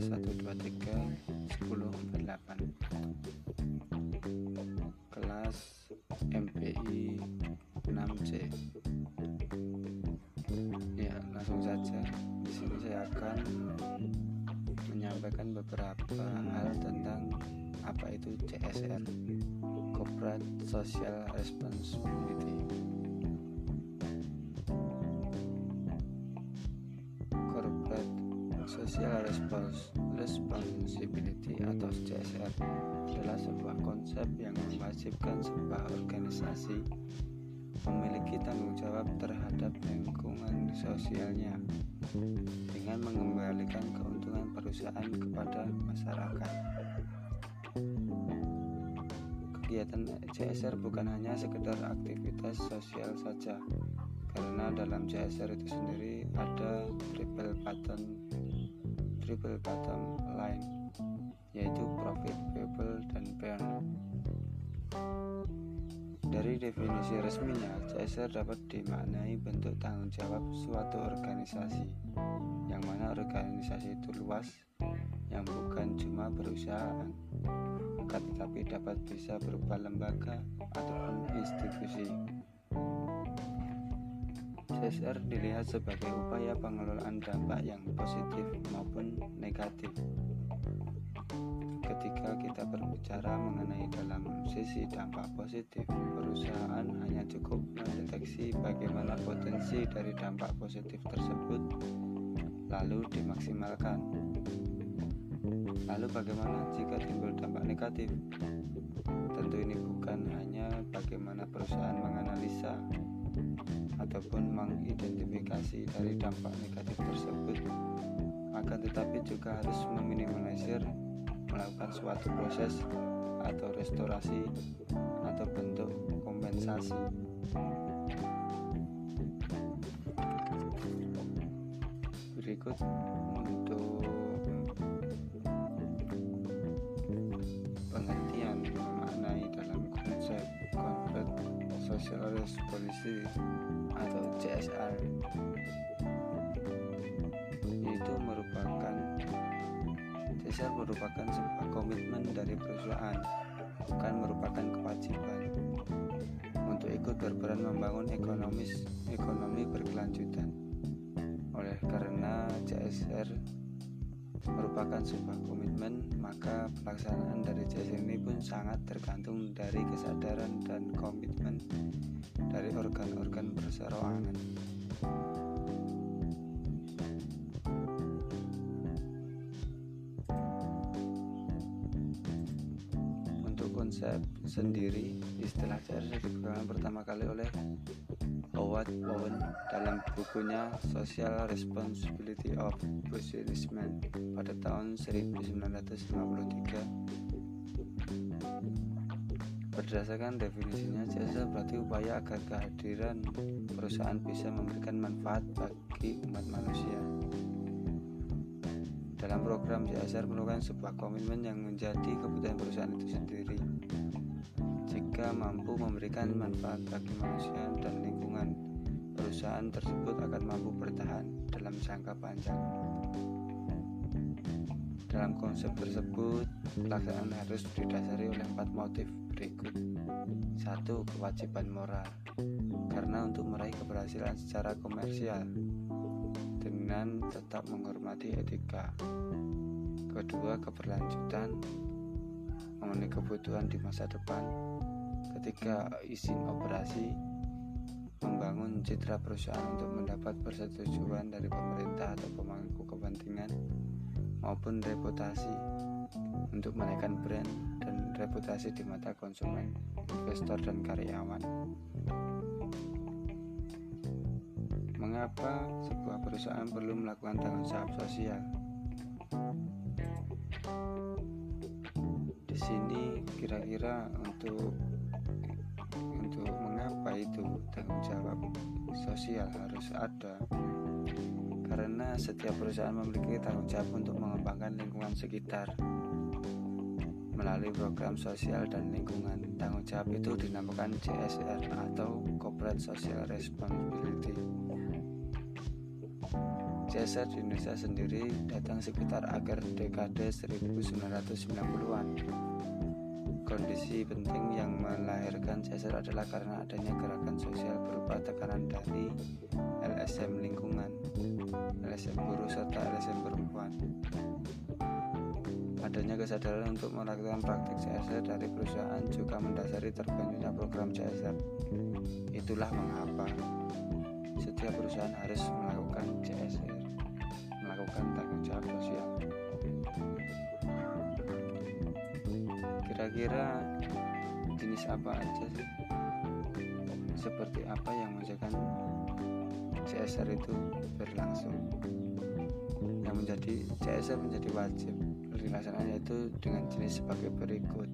18123 1048 kelas MPI 6C ya langsung saja. Di sini saya akan menyampaikan beberapa hal tentang apa itu CSR Corporate Social Responsibility Social Responsibility atau CSR adalah sebuah konsep yang mewajibkan sebuah organisasi memiliki tanggung jawab terhadap lingkungan sosialnya dengan mengembalikan keuntungan perusahaan kepada masyarakat. Kegiatan CSR bukan hanya sekedar aktivitas sosial saja, karena dalam CSR itu sendiri ada triple button triple bottom line yaitu profit, people, dan burn. Dari definisi resminya, CSR dapat dimaknai bentuk tanggung jawab suatu organisasi, yang mana organisasi itu luas, yang bukan cuma perusahaan, tetapi dapat bisa berupa lembaga ataupun institusi. CSR dilihat sebagai upaya pengelolaan dampak yang positif maupun negatif. Ketika kita berbicara mengenai dalam sisi dampak positif, perusahaan hanya cukup mendeteksi bagaimana potensi dari dampak positif tersebut, lalu dimaksimalkan. Lalu, bagaimana jika timbul dampak negatif? Tentu, ini bukan hanya bagaimana perusahaan menganalisa ataupun mengidentifikasi dari dampak negatif tersebut, akan tetapi juga harus meminimalisir melakukan suatu proses atau restorasi atau bentuk kompensasi. Berikut untuk Social Responsibility atau CSR yaitu merupakan CSR merupakan sebuah komitmen dari perusahaan bukan merupakan kewajiban. Untuk ikut berperan membangun ekonomis ekonomi berkelanjutan. Oleh karena CSR merupakan sebuah komitmen maka pelaksanaan dari CSR ini pun sangat tergantung dari kesadaran dan komitmen dari organ-organ perseroangan. Untuk konsep sendiri istilah CSR dikembangkan pertama kali oleh Howard Bowen dalam bukunya Social Responsibility of Businessmen pada tahun 1953 berdasarkan definisinya CSR berarti upaya agar kehadiran perusahaan bisa memberikan manfaat bagi umat manusia. Dalam program CSR merupakan sebuah komitmen yang menjadi kebutuhan perusahaan itu sendiri. Jika mampu memberikan manfaat bagi manusia dan lingkungan, perusahaan tersebut akan mampu bertahan dalam jangka panjang. Dalam konsep tersebut, pelaksanaan harus didasari oleh empat motif berikut. Satu, kewajiban moral. Karena untuk meraih keberhasilan secara komersial dengan tetap menghormati etika. Kedua, keberlanjutan memenuhi kebutuhan di masa depan ketika izin operasi membangun citra perusahaan untuk mendapat persetujuan dari pemerintah atau pemangku kepentingan maupun reputasi untuk menaikkan brand dan reputasi di mata konsumen, investor dan karyawan. Mengapa sebuah perusahaan perlu melakukan tanggung jawab sosial? Di sini kira-kira untuk untuk mengapa itu tanggung jawab sosial harus ada? Karena setiap perusahaan memiliki tanggung jawab untuk mengembangkan lingkungan sekitar. Melalui program sosial dan lingkungan tanggung jawab itu dinamakan CSR atau Corporate Social Responsibility. CSR di Indonesia sendiri datang sekitar akhir dekade 1990-an. Kondisi penting yang melahirkan CSR adalah karena adanya gerakan sosial berupa tekanan dari LSM lingkungan, LSM guru serta LSM perempuan. Adanya kesadaran untuk melakukan praktik CSR dari perusahaan juga mendasari terbentuknya program CSR. Itulah mengapa setiap perusahaan harus melakukan CSR melakukan tanggung jawab sosial kira-kira jenis apa aja sih? Seperti apa yang menjadikan CSR itu berlangsung? Yang menjadi CSR menjadi wajib dilaksanakannya itu dengan jenis sebagai berikut.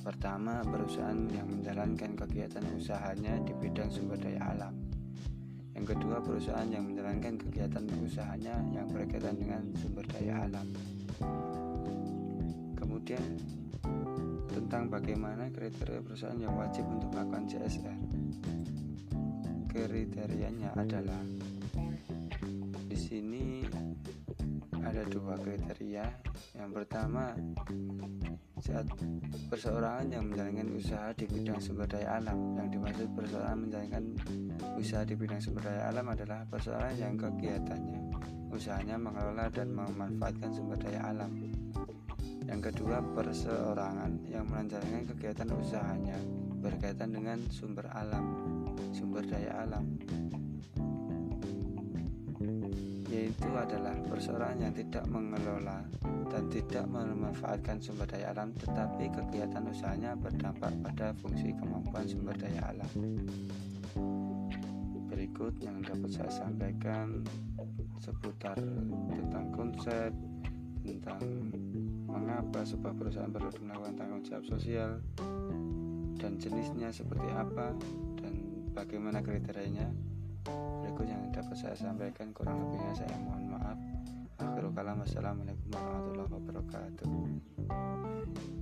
Pertama, perusahaan yang menjalankan kegiatan usahanya di bidang sumber daya alam. Yang kedua, perusahaan yang menjalankan kegiatan usahanya yang berkaitan dengan sumber daya alam. Kemudian tentang bagaimana kriteria perusahaan yang wajib untuk melakukan CSR. Kriterianya adalah di sini ada dua kriteria. Yang pertama, saat perseorangan yang menjalankan usaha di bidang sumber daya alam. Yang dimaksud perseorangan menjalankan usaha di bidang sumber daya alam adalah perseorangan yang kegiatannya usahanya mengelola dan memanfaatkan sumber daya alam. Yang kedua, perseorangan yang menjalankan kegiatan usahanya berkaitan dengan sumber alam, sumber daya alam. Yaitu adalah perseorangan yang tidak mengelola dan tidak memanfaatkan sumber daya alam tetapi kegiatan usahanya berdampak pada fungsi kemampuan sumber daya alam. Berikut yang dapat saya sampaikan seputar tentang konsep tentang mengapa sebuah perusahaan perlu melakukan tanggung jawab sosial dan jenisnya seperti apa dan bagaimana kriterianya? Berikut yang dapat saya sampaikan kurang lebihnya saya mohon maaf. Akhirul kalam. Wassalamualaikum warahmatullahi wabarakatuh